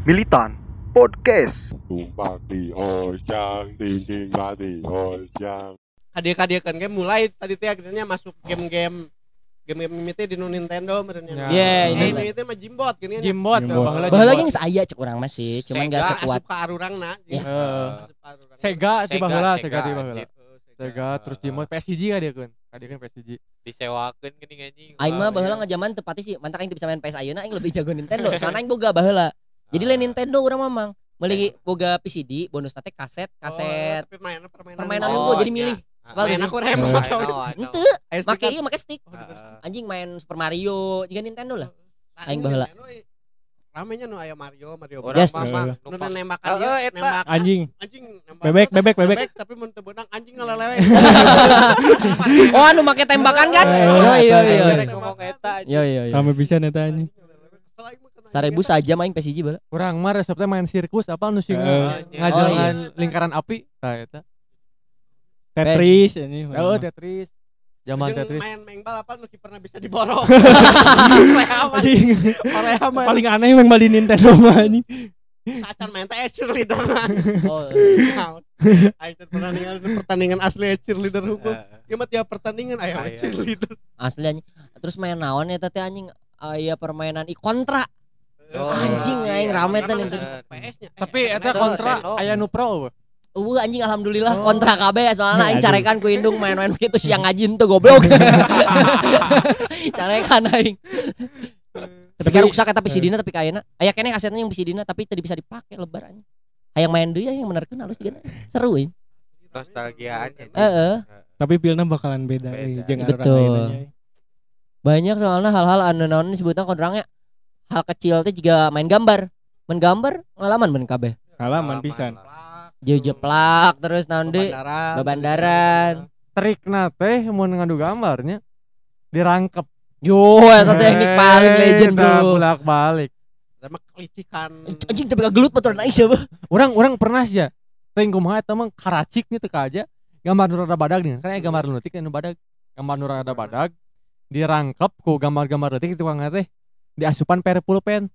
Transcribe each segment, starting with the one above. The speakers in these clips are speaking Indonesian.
Militan Podcast. Tumpang di hojang, dinding mati hojang. kadia-kadia kan game mulai tadi teh akhirnya masuk game-game game-game mimiti di Nintendo merenya. Ya. Iya, ini ini mimiti mah jimbot gini. Jimbot, baheula yang saya cek urang masih, cuman Sega gak sekuat. asup ka arurangna. Ya. Heeh. Sega di Sega, baheula, Sega, Sega di baheula. Sega terus jimbot PSG ka dia kan. Ka dia kan PSG. disewakeun geuning anjing. Aing mah baheula ya. ngajaman tepati sih, mantak aing teu bisa main PS ayeuna aing lebih jago Nintendo. Soalnya aing boga baheula. Jadi lain Nintendo urang mamang. Meuli boga PCD, bonus teh kaset, kaset. Oh, tapi mainan permainan. Permainan Oh, jadi iya. milih. Apal Main aku rem mau I know, I know. Ente, make stick ieu make stick. Oh, Anjing main Super Mario, juga Nintendo lah. Nah, Aing baheula. Ramenya nu aya Mario, Mario. Orang Yes. mah Nu dia, eta. nembak Anjing. anjing nembak Bebek, bebek, bebek. tapi mun teu beunang anjing ngalelewe. Oh, anu make tembakan kan? Yo yo yo. Ngomong eta anjing. Yo yo yo. Rame pisan eta anjing. Sarebu saja main PSG baheula. Urang mah resepnya main sirkus apa nu sing Heeh. ngajalan lingkaran api. Tah eta. Tetris ini. Oh, Tetris. Zaman Tetris. main main balapan nu pernah bisa diborong. Paling aneh memang bali Nintendo mah anjing. Sacan main teh cheerleader. Oh, Aing teh pernah ningali pertandingan asli cheerleader hukum. Ieu mah tiap pertandingan aya cheerleader. asli anjing. Terus main naon ya teh anjing? Aya permainan i kontra. Oh, Anjing, iya. aing rame teh. PS-nya. Tapi eta kontra aya nu pro. Uh anjing alhamdulillah Oh. kontra KB soalnya aing carekan ku indung main-main gitu siang ngajin tuh goblok. carekan aing. Tapi kan rusak eta PC dina tapi kayaknya aya keneh kasetnya yang PC dina tapi teu bisa dipake lebar anjing. Hayang main deui yang benerkeun halus juga seru ini. Nostalgiaan anjing. Heeh. Tapi pilna bakalan beda Beda. jeung Betul. Banyak soalnya hal-hal anu naon disebutna kondrangnya hal kecil teh juga main gambar. Main gambar ngalaman ben kabeh. Halaman. pisan. Jejeplak terus naon deui Bandaran. bebandaran. Trikna teh mun ngadu gambarnya dirangkep. Yo eta teknik paling legend bro. Bolak balik. Sama kelicikan. Anjing tapi gelut motor naik siapa? Orang orang pernah sih ya. Teuing kumaha eta mah karacik nih teu aja. Gambar nu rada badag nih. Kan gambar nu leutik anu badag. Gambar nu rada badag dirangkep ku gambar-gambar leutik tukang teh di asupan pere pulpen.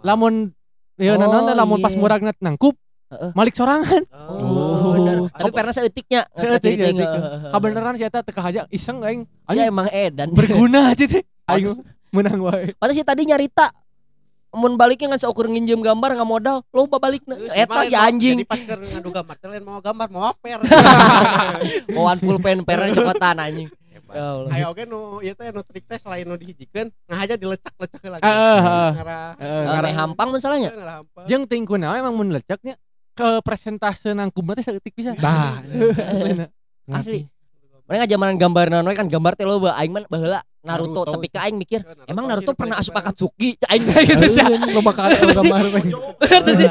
Lamun Oh, Iya, nanon teh lamun pas iya. muragna nangkup, Heeh. malik sorangan. Oh, bener. Tapi. Seeutik, Cerita-cerita, seeutik. heeh. Kabeneran sih eta teu kahaja iseng aing. Si Aing emang edan. berguna aja teh. Aing Pantes. menang wae. Padahal si tadi nyarita mun baliknya ngan seukur nginjem gambar nggak modal loba balikna eta si anjing Jadi pas keur ngadu gambar teh lain mau gambar mau per. Owan pulpen pernya cokotan anjing ya Ayo oke nu ieu teh nu trik teh selain nu dihijikeun, ngahaja dilecak-lecak lagi. Heeh, karena- main hampang mun salahnya jeung ting kunaon emang mun leceknya ke presentase nangkum teh seeutik pisan. Tah. Aslina. asli mereka zaman gambar naon we kan gambar teh loba aing mah baheula Naruto, Naruto. tapi ka aing mikir Naruto emang Naruto pernah asup. Akatsuki aing gitu sih Lo bakal gambar we. Bener tuh sih.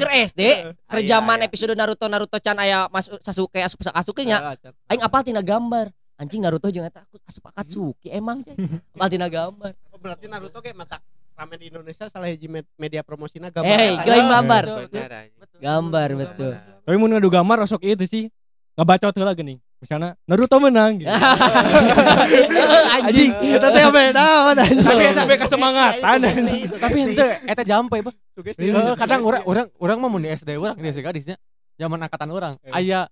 Ker SD Aya, zaman episode Naruto Naruto Chan aya masuk Sasuke asup Sasuke nya aing apal tina gambar anjing Naruto jeung eta aku asup Akatsuki emang cai apal tina gambar Oh, berarti Naruto kayak mata ramen di Indonesia salah hiji med- media promosinya gambar. Eh, eta. lain gambar. Anjing. gambar betul Tapi mun ngadu gambar osok itu sih. Ngabacot heula geuning. Misalnya Naruto menang gitu. anjing Eta teh beda anjing. Tapi eta Sugesti, kesemangatan. Tapi henteu eta jampe bah. Sugesti, Eh, kadang orang orang orang mah mun di SD urang di SD gadisnya zaman angkatan orang Eh. aya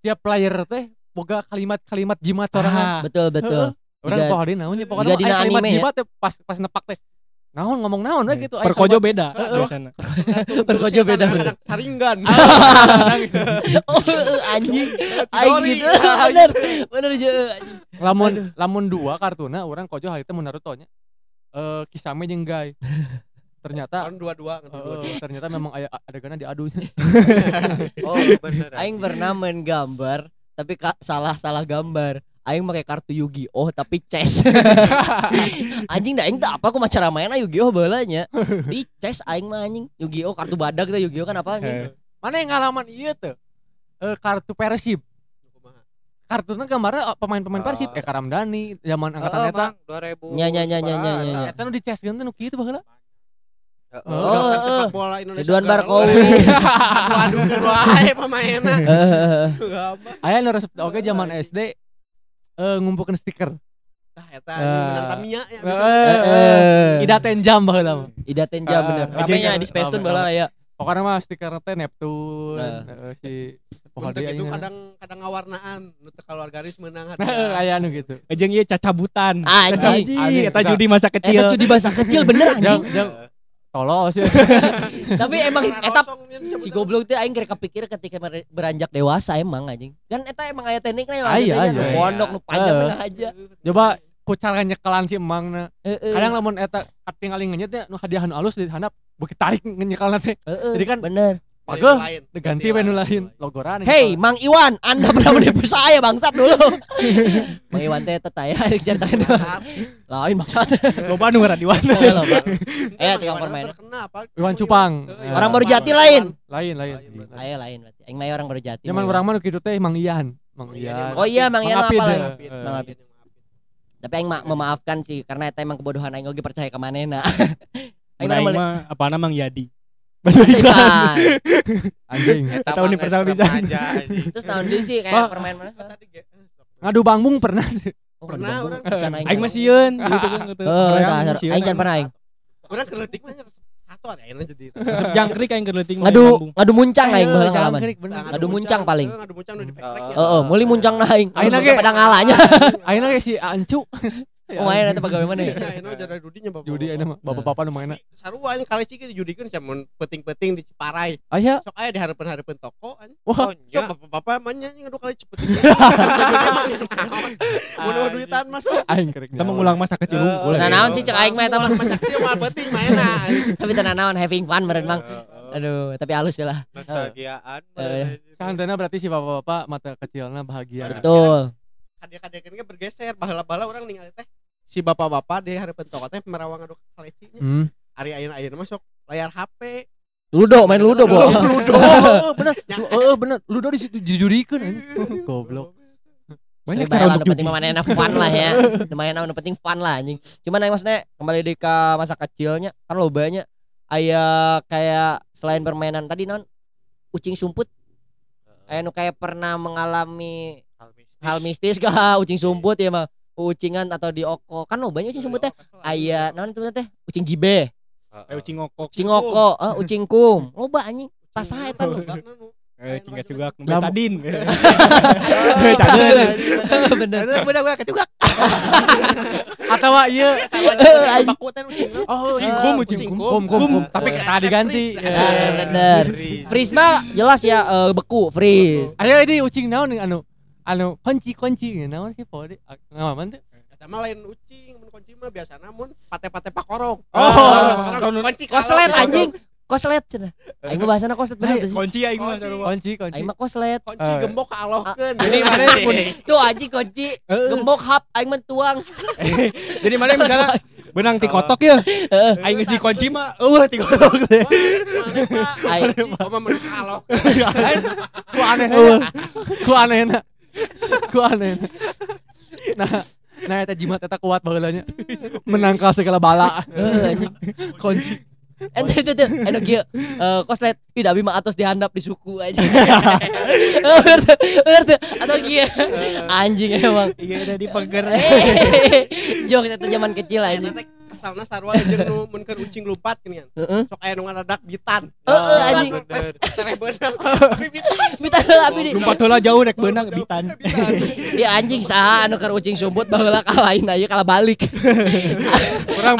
tiap player teh boga kalimat-kalimat jimat sorangan. Ah, betul betul Orang Juga- poho di naonnya pokoknya dina aya kalimat anime ya. jimat teh pas pas nepak teh. Naon ngomong naon we gitu aya Perkojo kalimat- beda. Perkojo beda, saringan. oh anjing Chidori. aing gitu bener bener aja anjing lamun lamun dua kartuna orang kojo hari teh mun Naruto nya. Eh Kisame jeung Gai. Ternyata kan, eh, dua-dua. ternyata memang aya adeganna diadunya. Oh, bener. aing anjing. pernah main gambar tapi salah salah gambar aing pakai kartu Yu-Gi-Oh tapi chess anjing dah aing teh apa aku cara mainnya Yu-Gi-Oh balanya di chess aing mah anjing Yu-Gi-Oh kartu badak teh Yu-Gi-Oh kan apa anjing Mana yang ngalaman ieu teh? Eh kartu Persib. Kartunya gambarnya eh, pemain-pemain Oh. Persib eh Karamdani zaman angkatan Oh, eta. Mang, 2000. Nya, nya, nya, nya, nya. Eta nu diceskeun teh nu kieu teh baheula. Oh, Dosen eh. sepak bola Indonesia. Ridwan. Barkowi Waduh, kedua ae pemainna. Eh, Gampang. Aya nu resep oke zaman SD eh ngumpulkeun stiker. Tah eta Eh. Tamiya ya bisa. Eh, Heeh. Ida tenjam baheula mah. Ida tenjam bener. Ramenya ah, di Space Tune ah, baheula ah. aya. Pokoknya mah stiker teh Neptune, heeh, si Untuk itu kadang kadang ngawarnaan nu teu keluar garis menang Heeh, aya anu gitu. Jeung ieu cacabutan. Anjing. Anjing, eta judi masa Eta kecil. judi bahasa kecil bener anjing. Tolos ya. Tapi emang eta si goblok teh aing kira kepikir ketika beranjak dewasa emang anjing. Kan eta emang aya teknik na emang Aya, gitu aya. ya. Pondok nu panjang tengah aja. Coba kucal nyekelan si emangna. Kadang lamun eta tinggal ngenyetnya nu hadiah nu alus di handap beuki tarik nyekelan teh. Jadi kan bener. Pageuh, diganti we nu lain logoran. Hey, Mang Iwan, Anda pernah menipu saya bangsat dulu. Mang Iwan teh teteh ya hari ceritakan lain bangsat. Loba nu ngaran Iwan. Eh, tukang permainan. Iwan Cupang. Iya, Orang baru jati lain. Lain lain. Ayo lain berarti. Aing mah orang baru jati. Zaman urang Iwan. mah kitu teh Mang Ian. Mang Ian. Oh iya, Mang Ian apa ya. lagi? Mang Apid. Tapi aing ma- memaafkan sih karena eta emang kebodohan aing oge percaya ke manehna. Aing mah mah apa nama Mang Yadi. Ikan. Anjing. Eta universal bisa. Terus tahun deui sih kayak permain mana? Ngadu bangbung pernah. Oh, Pernah, orang. Aing mah sieun gitu kan gitu. Oh, aing pernah aing. Orang kerletik mah satu ada jadi. Resep jangkrik aing keur leuting mah Ngadu ngadu muncang aing baheula ngalaman. Ngadu muncang paling. Ngadu muncang nu di pekrek ya. Heeh, meuli muncang na aing. Aing Aing lagi- pada ngalanya. Ayeuna ge si Ancu. Oh, main eta pagawe mana ya? Ya, ini jadi judinya bapak. Judi ayeuna mah bapak-bapak nu mainna. Sarua anjing kali cik dijudikeun sia mun peting-peting di Ciparai. Aya. Sok aya dihareupeun-hareupeun toko anjing. Wah, Sok bapak-bapak mah nya ngadu kali cepet. Mun mau duitan masuk. aing kerik. Kita mengulang masa kecil unggul. Nah, naon sih cek aing mah eta mah. Macak sih mah penting mainna. Tapi tenan naon having fun meureun Bang. Aduh, tapi halus ya lah. Nostalgiaan. Eh. Santana berarti si bapak-bapak mata kecilna bahagia. Betul. Kadek-kadek kan bergeser baheula-baheula orang ningali teh si bapak-bapak di hareupeun toko teh merawang adu kalecinya. Hmm. Ari ayeuna-ayeuna masuk layar HP. Ludo main ludo, Bo. Ludo. Oh, bener. Lu- Eh, bener. Ludo di situ dijudikeun anjing. Goblok. Banyak cara untuk penting mah manehna fun lah ya. Lumayan nu penting fun lah anjing. Cuman aing maksudnya kembali di ke masa kecilnya kan lo banyak aya kayak selain permainan tadi non ucing sumput aya nu kayak pernah mengalami hal mistis kah? ucing sumput ya mah ucingan atau di oko kan lo banyak ucing sumput teh aya naon itu teh ucing jibe. Eh ucing ngokok. ucing oko eh, ucing kum. Loba anjing? Tas eta lu. Eh ucing gacugak nu Lam- betadin. bener Bener-bener kecugak. Atawa ieu Anjing. Baku teh ucing. Oh, Ucing iya. kum, ucing kum, kum. kum, kum, kum. Tapi Eh, tadi ganti. bener. Mah jelas ya eh, beku. Freeze Ayo ini ucing naon nih anu anu kunci kunci. Naon sih pode ngaman teh Eta mah lain ucing, mun kunci mah biasa namun pate-pate pakorong. Oh. kunci koslet anjing. koslet cenah aing mah bahasana koslet bener tuh sih? Kunci aing mah Kunci. kunci kunci. Aing mah koslet. Kunci Eh. gembok kalohkeun. Jadi mana pun tuh anjing kunci. Gembok hap aing mah tuang. Jadi mana misalnya benang ti kotok ya. Aing geus dikunci mah eueuh ti kotok. Aing. Koma mun kaloh. ku aneh ku aneh ku aneh. Na nah nah eta jimat eta kuat baheulanya menangkal segala bala. Anjing. Kunci. Ente itu tuh anu kieu eh, koslet. Tidak bima atas dihandap di suku aja bener tuh, bener tuh. Atau kieu anjing emang. Iya udah dipeger. jok itu zaman kecil teh kesalna sarua jeung nu mun keur ucing lupat geuningan. heeh Sok aya nu ngadadak bitan. Heeh, anjing. Beunang. Tapi bitan. heula abi di Lumpat heula jauh nek beunang bitan. di anjing saha anu keur ucing sumput baheula kalahin aya kala balik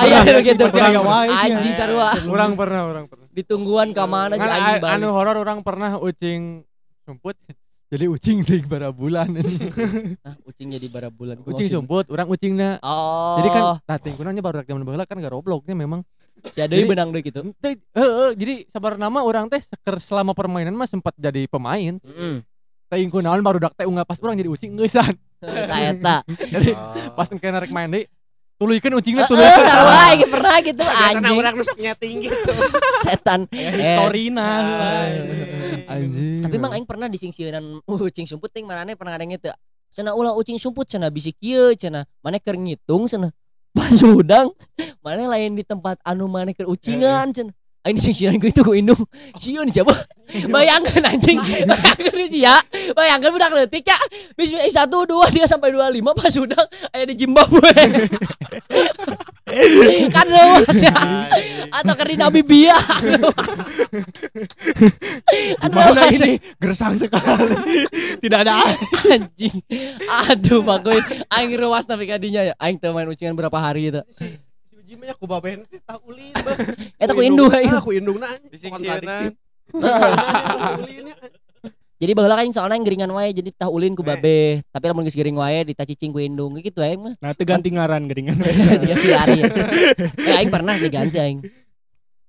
aya pernah anu gitu aya sih, anjing sarua orang pernah orang pernah ditungguan ka mana si Kan anjing anu balik horor orang pernah ucing sumput jadi ucing di bara bulan. Nah, ucing jadi bara bulan. Ucing sumput orang ucingna oh. Jadi kan tating kunanya baru zaman baheula kan gak robloknya memang. Jadi jadi- benang deui gitu. Teh, heeh, jadi sabar nama orang teh seker selama permainan mah sempat jadi pemain. Ingku naon baru dak teh unggah pas orang jadi ucing ngeusan eta eta. Jadi pas engke narek main deui tuluykeun ucingna Heeh, tuluykeun sarua aing pernah gitu anjing. urang nu sok nyeting gitu. setan. Ya historina. anjing. Tapi mang aing pernah disingsieunan ucing sumput ting manane pernah ada gitu cenah ulah ucing sumput cenah bisi kieu cenah mana keur ngitung cenah pas udang mana lain di tempat anu mana keur ucingan cenah Aing disingsiran ku itu ku indung. Sieun siapa? Bayangkan anjing. Bayangkan sih ya. Bayangkan budak leutik ya. Bis 1 2 3 sampai 25 pas udah aya di Zimbabwe. kan luas ya. Atau ke di Namibia. kan Mana luas ini gersang sekali. Tidak ada anjing. Aduh, Pak Goy. Aing ruas tapi kadinya ya. Aing teu main ucingan berapa hari itu. Si si uji mah ya ku baben teh tah ulin bah. Eta ku indung aing. ah, ku indung na Disingsieunan. Jadi baheula kan soalnya yang geringan wae jadi tah ulin ku babe. Tapi lamun geus gering wae ditacicing ku indung gitu aing mah. Nah, itu ganti ngaran geringan. Tiga si hari. Eh aing pernah diganti aing.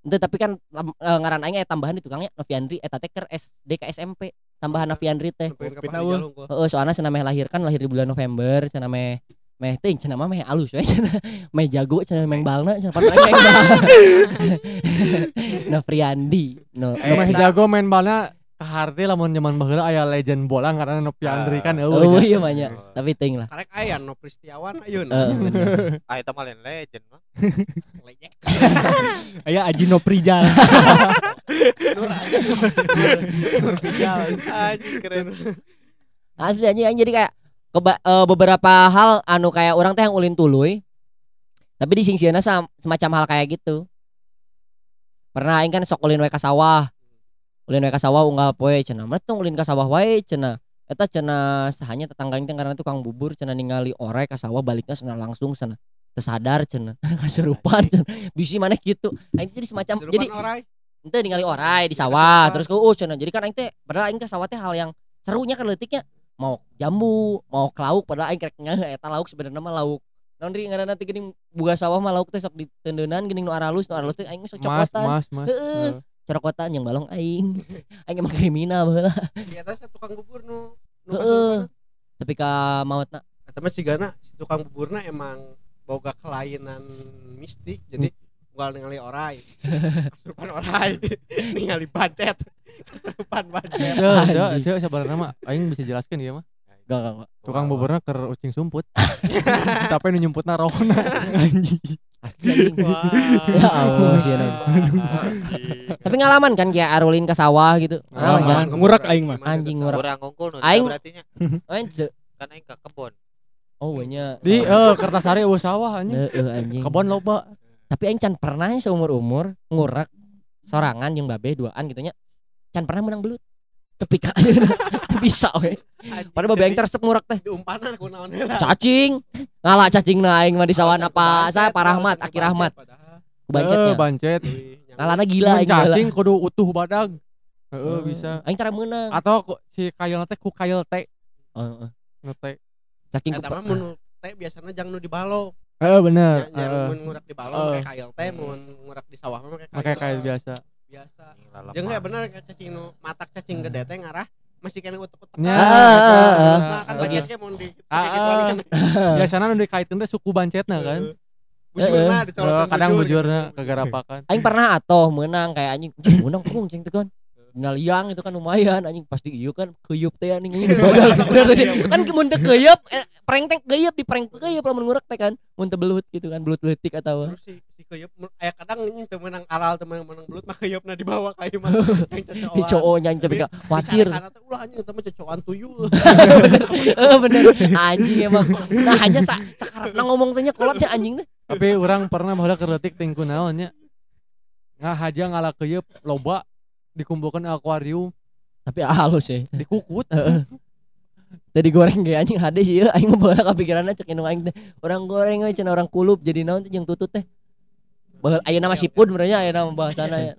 Ente tapi kan lam- eh, ngaran aing aya tambahan di tukangnya Noviandri eta teh keur SD ke SMP. Tambahan Noviandri teh. Heeh, soalnya cenah lahir kan lahir di bulan November, cenah meh meh teuing cenah mah meh alus we cenah meh jago cenah meh balna cenah padahal aing meh bal. No. Eh, mah jago main balnya kaharti lamun zaman baheula aya legend bola ngaranna Nopi Andri kan Oh eueuh. iya mah nya. Tapi teuing lah. karek aya no Pristiawan ayeuna Heeh. Ah eta mah lain legend mah. Lejek. Aya Aji Noprijal. Nur aja. Nur. Anjing keren. Asli anjing jadi kayak keba- eh, beberapa hal anu kayak orang teh yang ulin tuluy. Tapi di singsiana semacam hal kayak gitu. Pernah aing kan sok ulin wae ka sawah. Ulin wae ka sawah unggal poe cenah. Mah tong ulin ka sawah wae cenah. Eta cenah sahanya tetangga aing karena tukang bubur cenah ningali orek ka sawah baliknya cenah langsung cenah. Tersadar cenah. Kasurupan cenah. Bisi maneh gitu. Aing jadi semacam jadi Serupan orai. ente ningali orai di sawah terus ke uh cenah. Jadi kan aing teh padahal aing teh sawah teh hal yang serunya kan leutiknya mau jambu, mau ke lauk padahal aing krek ngeh eta lauk sebenarnya mah lauk. Naon deui ngaranna teh geuning buga sawah mah lauk teh sok ditendeunan geuning nu aralus, nu aralus teh aing sok Mas, cokotan. mas, mas. Heeh. Cokotan yang balong aing. aing emang kriminal baheula. Di atas tukang bubur nu nu Heeh. Tapi ka mautna Eta mah sigana si tukang buburna emang boga kelainan mistik jadi unggal ningali orai. Kasurupan orai. ningali bancet. Kasurupan bancet. Ceu, ceu, Anjing. ceu sebenarnya mah aing bisa jelaskan dia mah. gak gak gak. Tukang buburna keur ucing sumput. Tapi nu nyumputna rohna. Anjing. Asli. Ya Allah, sieun aing. Tapi ngalaman kan kayak arulin ke sawah gitu. Ngalaman kan? Ngurak aing mah. Anjing ngurak. Kurang ngungkul nu Aing- berarti nya. Aing Kan aing ka kebon. Oh banyak. Di eh Kertasari eueuh sawah anjing. Heeh anjing. Kebon loba. Tapi aing can pernah ya seumur-umur ngurak sorangan jeung babe duaan gitu nya. Can pernah menang belut. Tapi ka teu bisa we. Padahal babe aing tersep ngurak teh. diumpanan ku naon heula. Cacing. Ngalah cacing na aing mah di sawana apa? Saya Pak Rahmat, Aki Rahmat. Bancet Bancetnya. Eh, bancet. Ngalana gila aing cacing kudu utuh badag. Heeh, bisa. Aing tara meunang. Atau ku- si kayel teh ku kayel teh, heeh. nu teh. Saking Eta kepa- mah mun teh biasana jang nu dibalok. Heeh, bener. Ya, ya, Heeh. mun ngurak di Heeh. make kail teh, mun ngurak di sawah mah Make kayel biasa. biasa. Jeung ya bener kayak cacing nu matak cacing gede teh ngarah masih kena utek-utek. Nah, kan Lagi- bancetnya mun di Ah, ah. Biasana nu dikaitkeun teh suku bancetna kan. Bujurna Eh, dicolotan kadang bujur bujurna gitu. kegarapakan. Aing pernah atoh menang kayak anjing "Cing, menang kung cing teh kan Dina liang itu kan lumayan anjing. Pasti iya kan keyeup teh anjing ini badak bener teh. kan mun teu keyeup eh, prank teh keyeup di prank keyeup lamun ngurek teh kan. Mun teu belut gitu kan belut leutik atau Terus si si keyeup mun- aya kadang ini teu meunang aral teu meunang meunang belut mah keyeupna dibawa ka ieu mah. Di cowok nyanyi tapi ka khawatir. Di teh ulah anjing teh mah cocokan tuyul. eh bener. Anjing emang. Nah hanya sa sakarepna ngomong teh nya kolotnya anjing teh. Tapi orang pernah baheula keur leutik teh ku naon nya. Ngahaja ngalah keuyeub loba dikumpulkan akuarium. Tapi halus ya. Dikukut. tadi goreng kayak anjing hade sih ya aing mah baheula kapikiranna cek indung aing teh. Orang goreng we cenah orang kulup jadi naon teh jeung tutut teh. Baheula aya nama sipun benernya aya nama bahasana ya.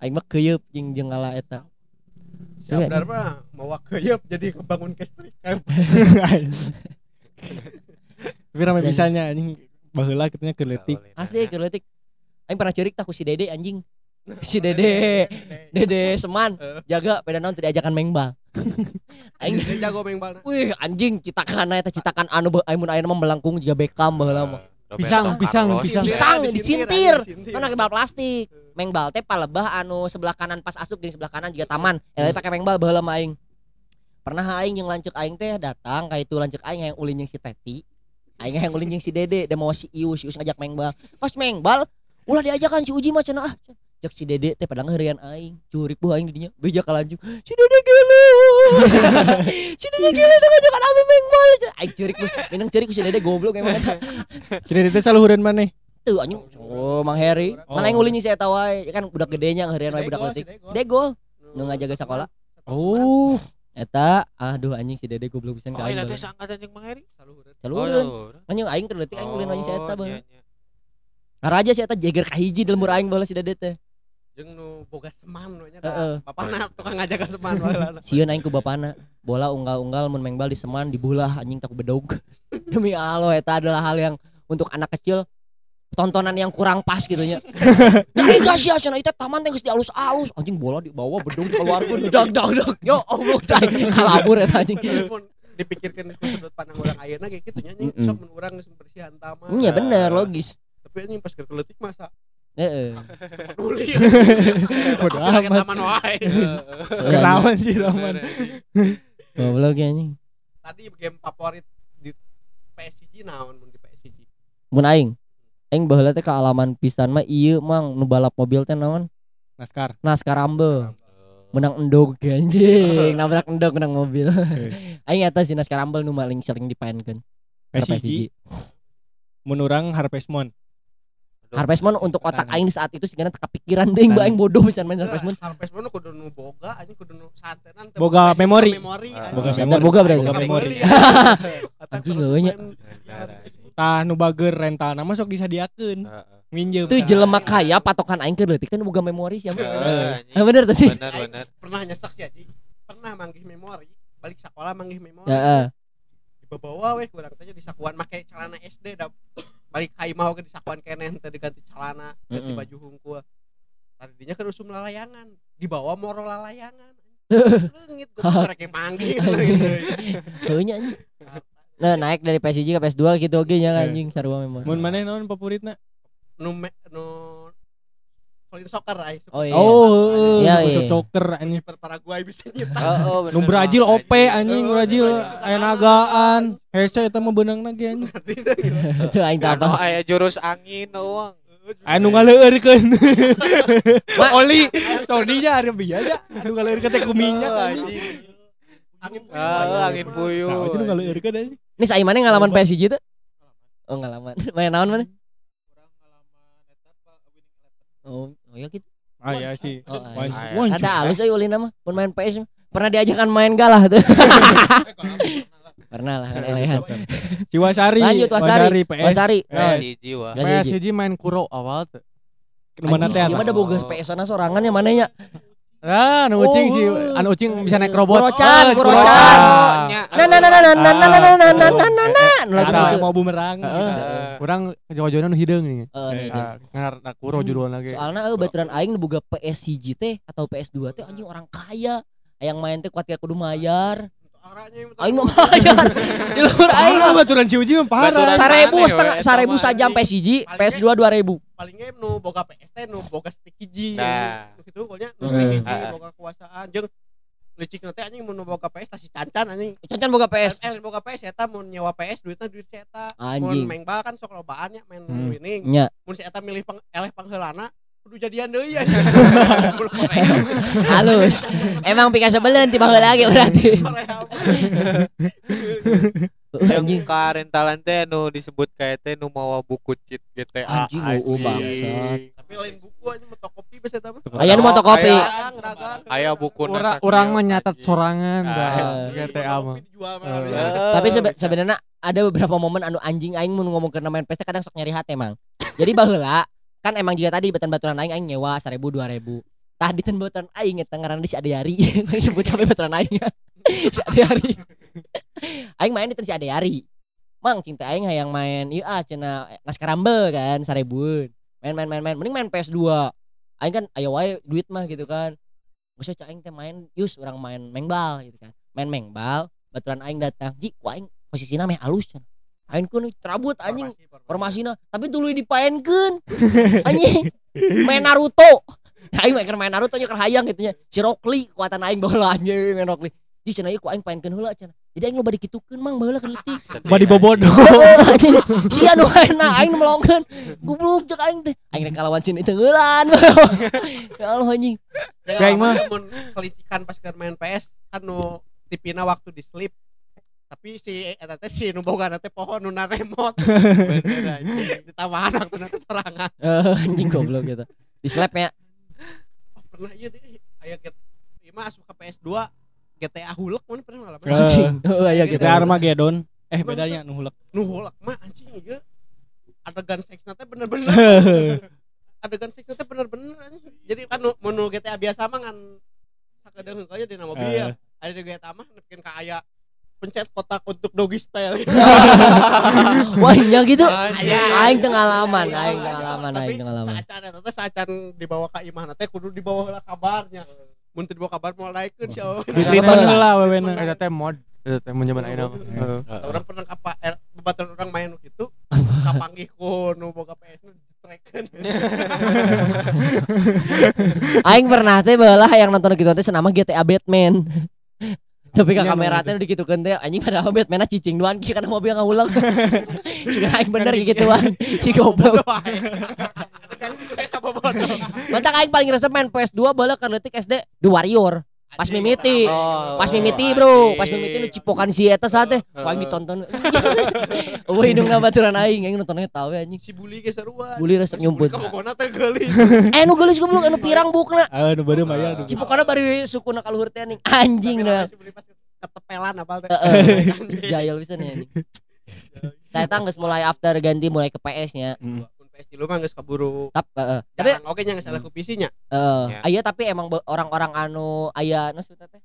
Aing mah keuyeub jeung jeung ngala eta. Sabdar mah mau keyeup jadi kebangun kestrik. Tapi rame bisanya anjing baheula kitanya ke leutik. asli keur leutik aing pernah cerik tah ku si Dede anjing si Dede Dede Seman jaga peda naon teu diajakan main bal aing jago main bal. wih anjing citakan eta citakan anu be- aing mun aya mah melengkung juga Beckham baheula mah Pisang, pisang, pisang. Pisang, disintir. Kan pakai bal plastik. Meng bal teh palebah anu sebelah kanan pas asup di sebelah kanan juga taman. Ya tapi pakai meng bal baheula mah aing. Pernah aing jeung lanceuk aing teh datang ka itu lanceuk aing yang ulin jeung si Teti. Aing yang ulin jeung si Dede dan mau si Ius, si Ius ngajak meng bal. Pas meng bal ulah diajakan si Uji mah cenah ah. Cek si dede teh padahal herian aing. Curik bu aing didinya. Beja kalanjung si dede gelo si dede gelo teh ngajakan abi mengbal aing curik bu minang curik si dede goblok emang. Eta Kira itu saluhuran mana? tuh anjing. Oh mang heri. Oh. mana yang ulin si eta wae? Kan budak gedenya herian wae budak leutik. si degol nu ngajaga sekolah. Oh, eta aduh anjing si dede goblok pisan Oh, ka ini aing teh bae. seangkatan jeung Mang Heri. Saluhureun. Oh, anjing aing terleutik aing ulin wae si eta Oh, bae. iya, iya. Ngaraja si eta jeger kahiji dalam mur aing bae si dede teh jeung nu boga seman nu nya da bapana tukang ngajaga seman baheula Sieun aing ku bapana bola unggal-unggal mun mengbal di seman dibulah anjing tak bedog demi Allah eta adalah hal yang untuk anak kecil tontonan yang kurang pas gitu nya. Dari kasih cenah itu taman teh geus dialus-alus. Anjing bola dibawa bedog dikeluarkeun dag dag dag yo Allah cai. Kalabur eta anjing. Pun dipikirkan di sudut pandang orang ayeuna kayak gitu nya sok mun urang geus bersihan taman. Iya bener logis. Tapi anjing pas ke keletik masa heeh. Peduli. Lagi amat. taman wae. Kenawan sih Roman. goblok ya anjing. Tadi game favorit di PSG naon mun di PSG mun aing. Aing baheula teh kealaman pisan mah ieu mang nu balap mobil teh naon? Naskar. naskar Rumble menang endog anjing. Nabrak endog menang mobil. Aing eta si naskar Rumble nu paling sering dipaenkeun PSG. Menurang Harvest Moon. Harvest Moon untuk otak aing di saat itu sih karena kepikiran deh mbak aing bodoh bisa main Harvest Moon Harvest Moon kudu nu boga anjing kudu nu santenan teu Boga boga memori. memori Ah, Boga anjing. memori. Boga berarti. Boga Memori. memori Anjing, eueunya. Tah nu bager rental nama sok disadiakeun. Minjem. itu jelema kaya patokan aing ke leutik kan boga memori siapa Heeh, eh bener tuh sih Bener bener. pernah nyesek sih aji pernah manggih memori balik sekolah manggih memori Heeh. dibawa weh kurang tanya di sakuan make celana SD da balik kai mau ke di sakuan kenen teh diganti celana ganti Mm-mm. baju hungkul tadinya kan usum lalayangan dibawa moro lalayangan leungit gue rek manggih gitu Heunya Nah, naik dari PSG ke PS2 gitu oke nya Eh. anjing sarua memori. Mun mana naon favoritna? nu nu solid soccer ay Oh, iya. Oh, Iya, iya, iya. coker anjing. per Paraguay bisa nyetak Oh, Nu Brazil OP anjing Brazil aya nagaan. Hese eta mah beunang lagi anjing. Itu aing teh apa? aya jurus angin uang. Anu ngaleureurkeun. Oli, sodinya ari bieu aja. Anu ngaleureurkeun teh kuminyak anjing. angin Ah, angin puyuh. Nah, itu anjing. Nih saya mana ngalaman PSG tuh? Oh, ngalaman. Main naon mana? Oh, oh ya gitu. Ah ya sih. Oh, iya. Ada halus euy ulin mah mun main PS pernah diajakan main galah tuh. pernah lah kan elehan. Ciwasari. Lanjut Wasari. PS. Wasari. Nah, Si jiwa. PSG main kuro awal tuh. Mana teh? Ada boga PS sana sorangan yang mana ya? Ah, anu ucing sih, Oh. anu ucing bisa naik robot. Kurocan, Oh, kurocan. Nah, nah, nah, nah, nah, nah, nah, nah, nah, nah, nah, nah, nah, Anu lagu itu. mau bumerang. Gitu. Kurang jawa-jawa nu hideung nih. Eh, nah, nah. Ah, ngar na kuro judul lagi. Soalnya euy baturan aing nu boga PSG teh atau PS2 teh anjing orang kaya. Yang main teh kuat kudu mayar. Aing mah mayar. Di luar aing Ah, baturan si Uji mah parah. Baturan sarebu Aneh, setengah we, sarebu sama sajam anjing. PSG, PS2 2000. paling game nu boga PS teh nu boga stick hiji Nah. Gitu Hmm. stick hiji boga kekuasaan jeung licik nanti anjing mun nu boga PS tah si cancan anjing Cancan boga PS. Eh, boga PS eta mun nyewa PS duitnya duit si eta mun Anjing. main bal kan sok lobaan nya main Hmm. winning Nya. mun si eta milih peng, eleh pangheulana kudu jadian deui ya Halus. Emang pika sebelen tiba heula lagi berarti. Anjing. Yang ka rentalan teh nu disebut kayak teh nu mawa buku cheat GTA. Anjing, UU bangsat. tapi lain buku aja motokopi bisa eta mah Aya nu motokopi. dagang dagang Aya buku Orang orang menyatat sorangan Ah. dah Iya, GTA mah. mah Eh. bisa. Tapi sebe- sebenarnya ada beberapa momen anu anjing aing mun ngomong ke main PS kadang sok nyari hati emang. Jadi baheula kan emang juga tadi baturan-baturan aing aing nyewa 1000 2000. Tah di baturan aing eta ngaranna si Adeari. Disebut kami baturan aing. si Adeari. Aing main di si Adeari. Mang cinta aing hayang main ieu ah cenah Naskarambe kan 1000. Main main main main mending main PS2. Aing kan ayo wae duit mah gitu kan. Geus cak aing teh main yus orang main mengbal gitu kan. Main mengbal baturan aing datang. Ji, ku aing posisinya meh halus can. Aing kun terabut anjing Formasi, formasi. formasina tapi dulu dipaenkeun anjing main Naruto aing main main Naruto nya keur hayang gitu nya si Rock Lee kekuatan aing baheula anjing main Rock Lee di cenah ieu ku aing paenkeun heula cenah jadi aing loba dikitukeun mang baheula keur leutik Badi bobodo. anjing si anu enak aing nu melongkeun goblok cek aing teh. Aing rek kalawan sini tengeulan ya Allah anjing. Kayak mah. mun kelicikan pas keur main PS kan nu tipina waktu di sleep tapi si eta teh si nu boga teh pohon nu na remote ditambahan waktu nanti serangan Eh, anjing goblok gitu di slap ya. Oh, pernah iya deh. Aya get ieu mah asup ka PS2 GTA hulek mana pernah ngalamin? Eh. anjing. oh iya gitu Kita Armageddon. Eh bedanya nu hulek. nu hulek mah anjing ieu adegan seksna teh bener-bener. Adegan seksna teh bener-bener anjing. jadi kan nu mun GTA biasa mah ngan sakedeung heungnya dina mobil Eh. ada di GTA mah nepikeun ka aya pencet kotak untuk doggy style. Wah nya gitu. Aing teu ngalaman Aya, aing teu ngalaman Tapi aing teu ngalaman. saacan eta teh saacan dibawa ka imah teh kudu dibawa heula kabarnya mun teu dibawa kabar moal naikeun sia Di Iya, treatment bener. heula wewena. Eta teh mod. Eta teh mun zaman ayeuna. orang pernah kapa er, bebaturan orang main nu kitu kapanggih ku nu boga PS nu ditrekeun aing pernah teh baheula yang nonton gitu teh senama GTA Batman tapi ka kamera teh dikitukeun teh anjing padahal Batman cicing doan kieu kana mobil ngaulang Sih aing bener si goblok. Kan itu kayak kabobodo Mantap aing paling resep main PS2 baheula keur leutik SD The Warrior pas mimiti. Oh, pas mimiti bro. Pas mimiti nu cipokan si eta saat teh. Paling ditonton eueuh hidungna baturan aing aing nontonnya tahu anjing. Si bully ge sarua Bully resep nyumput. kabogona teh geulis. Eh nu geulis goblok anu pirang bukna. Ah nu baru maya. nu. cipokana bari sukuna kaluhur teh anjing. Anjing pas ketepelan apal teh. Heeh. jayal bisa nih anjing. Saya tangges mulai after ganti mulai ke PS nya Hmm. PS di rumah geus kaburu tap heeh. tapi oke nya geus salah ku PC nya eh Ya. aya tapi emang orang-orang anu aya nu sebutna teh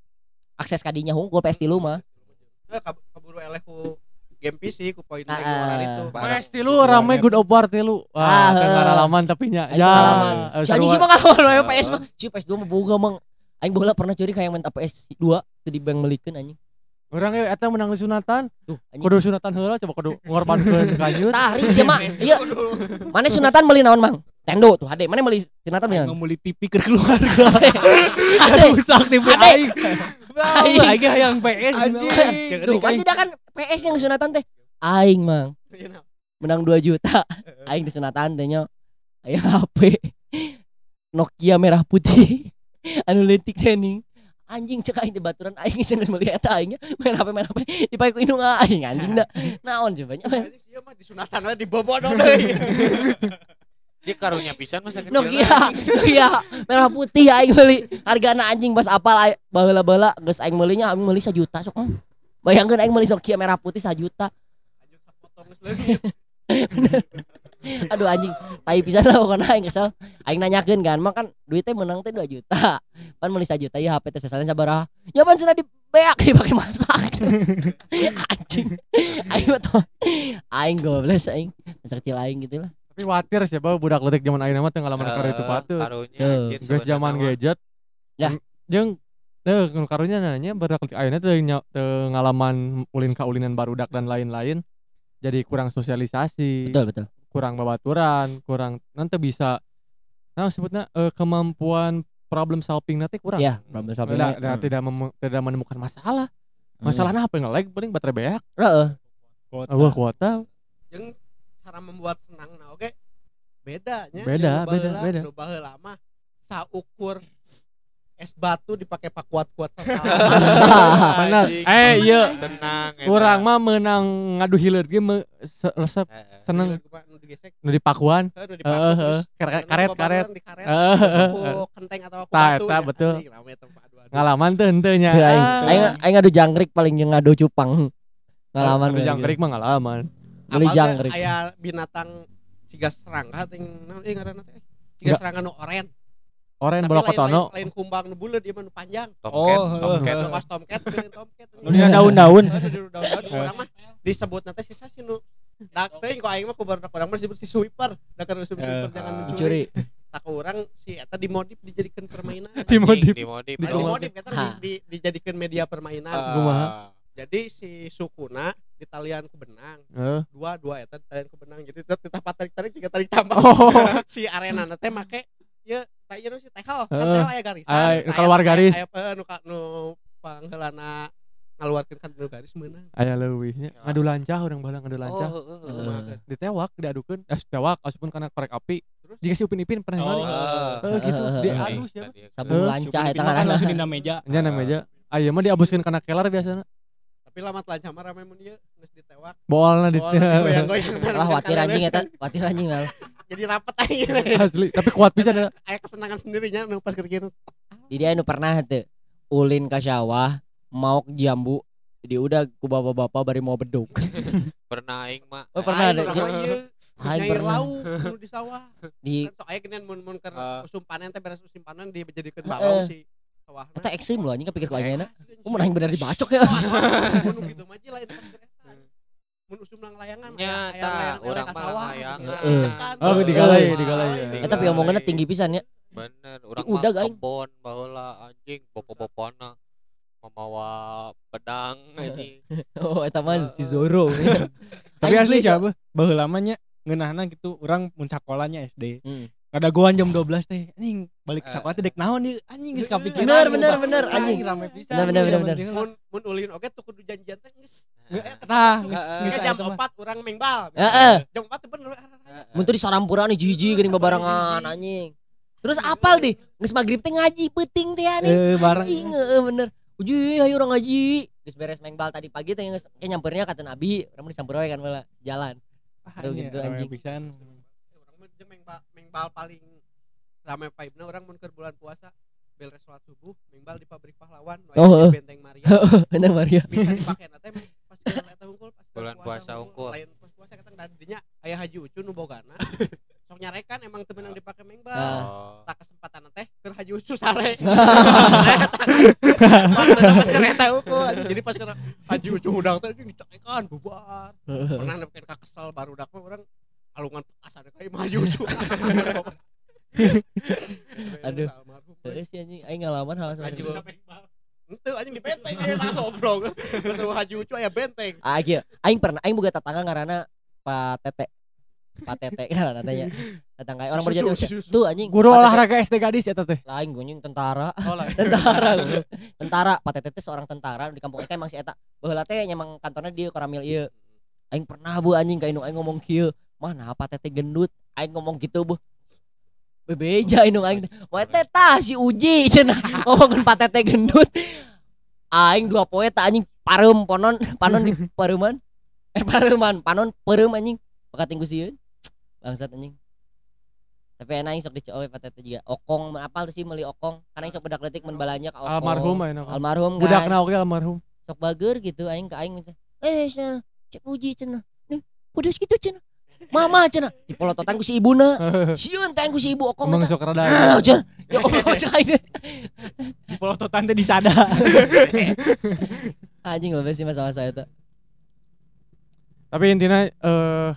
akses kadinya hungkul PS di mah Eh, kab- kaburu eleh ku game PC ku poin Ah, lagi orang ah. itu PS tilu rame good of war tilu. Ah, Wah, heeh. pengalaman tapi nya. Ya. pengalaman. si anjing sih mah wae PS mah si PS2 mah boga mang aing bola pernah curi kayak main PS 2 teu di bank melikeun anjing Urang ge eta menang di sunatan. tuh Kudu sunatan heula coba kudu ngorbankeun kanjut. tari sih mah iya mana sunatan beli naon mang? Tendo tuh ade mana beli sunatan beli Aing naon? Mau beli TV ke keluarga. ade Rusak TV Ade. aing. Aing. Yang PS. Anjing. tuh pasti dah kan PS yang sunatan teh. Aing mang. Menang 2 juta. Aing di sunatan teh nya aya HP. Nokia merah putih. Anu leutik teh ning anjing cek aing di baturan aing geus meuli eta aingnya main HP main HP dipakai ku indung aing anjing da naon coba nya main Anjing sih mah di sunatan we dibobodo deui Si karunya pisan masa kecil. Nokia Nokia merah putih aing meuli hargana anjing pas apal ai- baheula-baheula geus aing meulinya aing meuli 1 juta sok mah. bayangkeun aing meuli Nokia merah putih 1 juta Anjing geus. aduh anjing tai pisan lah pokoknya aing kesel aing nanyakeun kan mah kan duitnya menang teh 2 juta pan meuli 1 juta ya HP teh sasalnya sabaraha ya pan sudah dibeak dipake masak anjing aing mah tuh aing goblok aing masa kecil aing gitu lah Tapi watir sih bahwa budak letik zaman ayeuna mah teu ngalaman karo itu patut. Karunya Tuh. anjir Geus zaman gadget. Ya. Jeung teu nu karunya nanya budak letik ayeuna nya- teu ngalaman ulin kaulinan barudak dan lain-lain. Jadi kurang sosialisasi. betul betul kurang babaturan, kurang nanti bisa nah sebutnya eh, kemampuan problem solving nanti kurang. ya problem solving Tidak, tidak, tidak, tidak menemukan masalah. Hmm. Masalahnya apa yang nge-lag paling baterai beak. heeh Wah, kuota. jeung cara membuat senang nah oke bedanya Beda, beda, baheula, beda. mah saukur es batu dipake pakuat-kuat sasalaman Benar. Anjing, Eh, iya. Senang. Kurang mah menang ngadu hilir ge me- se- resep seneng nu digesek nu dipakuan. Heeh, terus Karet karet Heeh, kenteng atau Tah, batu tah, nya. betul. Tuh. Ngalaman teu henteu nya. Teu, aing Ah. aing aing ngadu jangkrik paling jeung ngadu cupang ngalaman Adu jangkrik mah ngalaman. Beli jangkrik. aya binatang ciga serangga ting naon eh ngaranna teh serangga nu oren Oren Tapi bola lain- kotono. lain, lain kumbang nu buleut ieu mah nu panjang Tomcat, Oh, tomcat. nu pas tomcat pilih tomcat Nu dina daun-daun. Di daun-daun urang mah disebut nanti sisa sih nu Dak teuing kok aing mah ku barudak urang mah disebut si sweeper da keur sweeper jangan mencuri curi tak ke urang si eta dimodif dijadikan permainan Dimodif. Dimodif. Di dimodif eta Ha. di, di, dijadikan media permainan Ah. Kumaha? jadi si sukuna di talian ku benang Heeh. dua dua eta di talian ku benang jadi tetap tarik tarik jika tarik tambah Oh. si arena teh make ya tak ieu si tehal kan Heeh. tehal aya garisan Ay, keluar garis. aya eh, nu nu pangheulana ngaluarkeun kan nu garis meunang aya leuwihnya Ya. ngadu lancah urang baheula ngadu lancah Oh, heeh. Kumaha kan? ditewak diadukeun eh tewak asupun kana korek api Terus? jika si Upin Ipin pernah Oh. Heeh, gitu Heeh, di heeh. anu siapa Sabung Eh, lancah eta ngaranna. langsung dina meja. nya namanya aya mah diabuskeun kana kelar biasana tapi lamat lancah mah rame mun ieu geus ditewak boalna di Boal digoyang-goyang Lah watir anjing eta, watir anjing mal. Jadi rapet aja asli tapi kuat pisan ya. aya kesenangan sendirinya nu pas kieu Jadi anu pernah teu ulin ka sawah mau jambu jadi udah ku bapak-bapak bari mau beduk. Pernah aing mah. Oh pernah ada. Cik. pernah lauk nu di sawah Di kan sok aya geunan mun mun Ah. musim panen teh beres musim panen dijadikeun Heeh. balau si sawahna eta ekstrim loh anjing kepikir ku aing Asli, Ku menang bener dibacok ya. mun gitu mah ji lain pas keur eta mun usum nang layangan Nya, aya- aya tah, layangan eleh urang ka mah sawah layangan. gitu. Eh. Cekan. Oh, Eh. digalai, Eh. digalai. Eta pieu omongna tinggi pisan ya. Bener, urang Udah, mah kebon baheula anjing bopo-bopona memawa pedang anjing. Oh eta mah si Zoro. Tapi asli siapa? Baheula mah nya ngeunahna gitu urang mun sakolanya SD. Hmm. Kada goan jam 12 teh. Anjing balik ke Eh. sekolah teh dek naon ieu anjing geus kapikiran. Bener, bener, bener, anjing. rame pisan. Bener, bener, bener, mun mun ulin oge tuh kudu janjian teh geus Nah, geus jam teh. 4 urang mengbal Heeh. jam 4 teh bener Mun tuh di sarampuran nih jiji geuning babarengan anjing. Terus apal deh, geus magrib teh ngaji penting teh anjing. Eh bareng. Anjing heeh bener. Uji ayo orang ngaji. Geus beres mengbal tadi pagi teh geus kayak nyampernya kata Nabi, urang disamper kan malah jalan. Aduh, Anjing, gitu, anjing. pisan. orang mah jeung mengbal mengbal paling rame vibe-na orang mun keur bulan puasa bel salat subuh mengbal di pabrik pahlawan Oh, benteng Maria Bener Maria. bisa dipakai na Bulan puasa hungkul. lain pas puasa kata dan dinya aya haji ucu nu bogana. Sok nyarekan emang temen yang dipake mengbal Nah. Oh. tak kesempatan teh keur haji ucu sare. Pas keur eta hungkul jadi pas keur haji ucu udang teh anjing dicarekan bubar. Pernah nepen ka kesel baru dak mah orang alungan petasan kayak maju ucu Aduh. Sih anjing aing ngalaman hal Haji semacam itu. Anjing di benteng ya nah goblok. Geus haji ucu aya benteng. Ah kieu, aing pernah aing boga tetangga ngaranna Pak Tete. Pak Tete ngaranna tanya. Tetangga orang berjati usia. Tuh anjing. guru Tete. olahraga SD gadis eta teh lain gunjing tentara oh lah tentara tentara Pak Tete teh seorang tentara di kampung eta emang si eta baheula teh nyemang kantornya dia koramil ieu aing pernah bu anjing ka indung aing ngomong kieu mana Pak Tete gendut aing ngomong gitu bu bebeja indung aing. Wah teh tah si Uji cenah. Ngomongkeun Pak Tete gendut. Aing dua poe tah anjing pareum ponon panon di pareuman eh pareuman panon pareum anjing. Pakat tinggu sieun bangsat anjing. Tapi enak aing sok dicowe Pak Tete juga. Okong apal sih meuli okong. Karena aing sok bedak letik mun balanya ka okong. Almarhum ayeuna almarhum budak kan. Na oge almarhum? Sok bager gitu aing ka aing eh cenah cek uji cenah. Nih udah gitu cenah mama cenah dipolototan ku si ibuna sieun teh aing ku si ibu okong emang sok rada Ah, cenah ya Allah aing teh. Di polototan teh disada. anjing loh sih masa-masa eta tapi intinya eh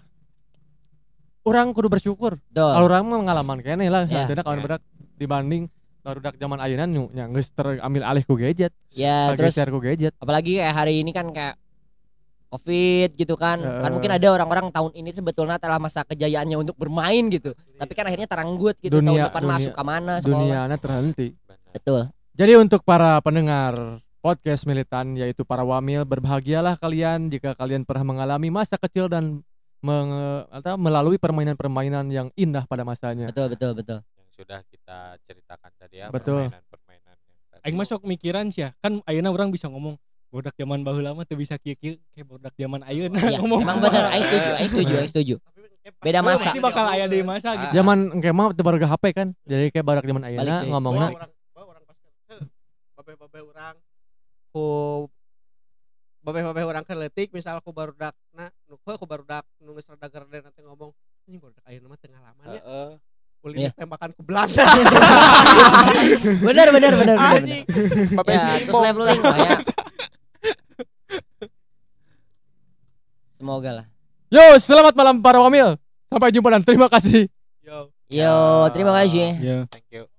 orang kudu bersyukur. Tuh kalau orang mah pengalaman kayaknya lah. Ya. saatnya kawan Ya. bedak dibanding barudak zaman ayeuna nu nya geus terambil alih ku gadget. Ya terus terus ku gadget. apalagi kayak hari ini kan kayak covid gitu kan kan Heeh. mungkin ada orang-orang tahun ini sebetulnya telah masa kejayaannya untuk bermain gitu tapi kan akhirnya teranggut gitu tahun Dunia- depan dunia- masuk ke mana sekolah dunianya terhenti betul Jadi untuk para pendengar podcast militan yaitu para wamil berbahagialah kalian jika kalian pernah mengalami masa kecil dan menge- atau melalui permainan-permainan yang indah pada masanya. betul betul betul yang sudah kita ceritakan tadi ya Betul. permainan-permainan yang tadi. Aing masuk mikiran sih ya. Kan ayeuna orang bisa ngomong bodak zaman baheula mah teu bisa kieu-kieu kayak bodak zaman ayeuna ya, ngomong. emang bener aing setuju aing setuju aing setuju Beda masa. Pasti bakal aya deui masa gitu. Zaman engke mah teu baru HP kan. Jadi kayak barak zaman ayeuna ngomongna babe-babe orang ku babe-babe orang keur leutik misal ku barudak na nu ku barudak nu geus rada gerde nanti ngomong anjing barudak ayeuna mah teu ngalaman ya Heeh. ulin Iya. tembakan ku Belanda bener bener bener bener. Anjing. Babe ya si leveling ya semoga lah Yo, selamat malam para wamil. Sampai jumpa dan terima kasih. yo yo terima kasih Ya. Thank you.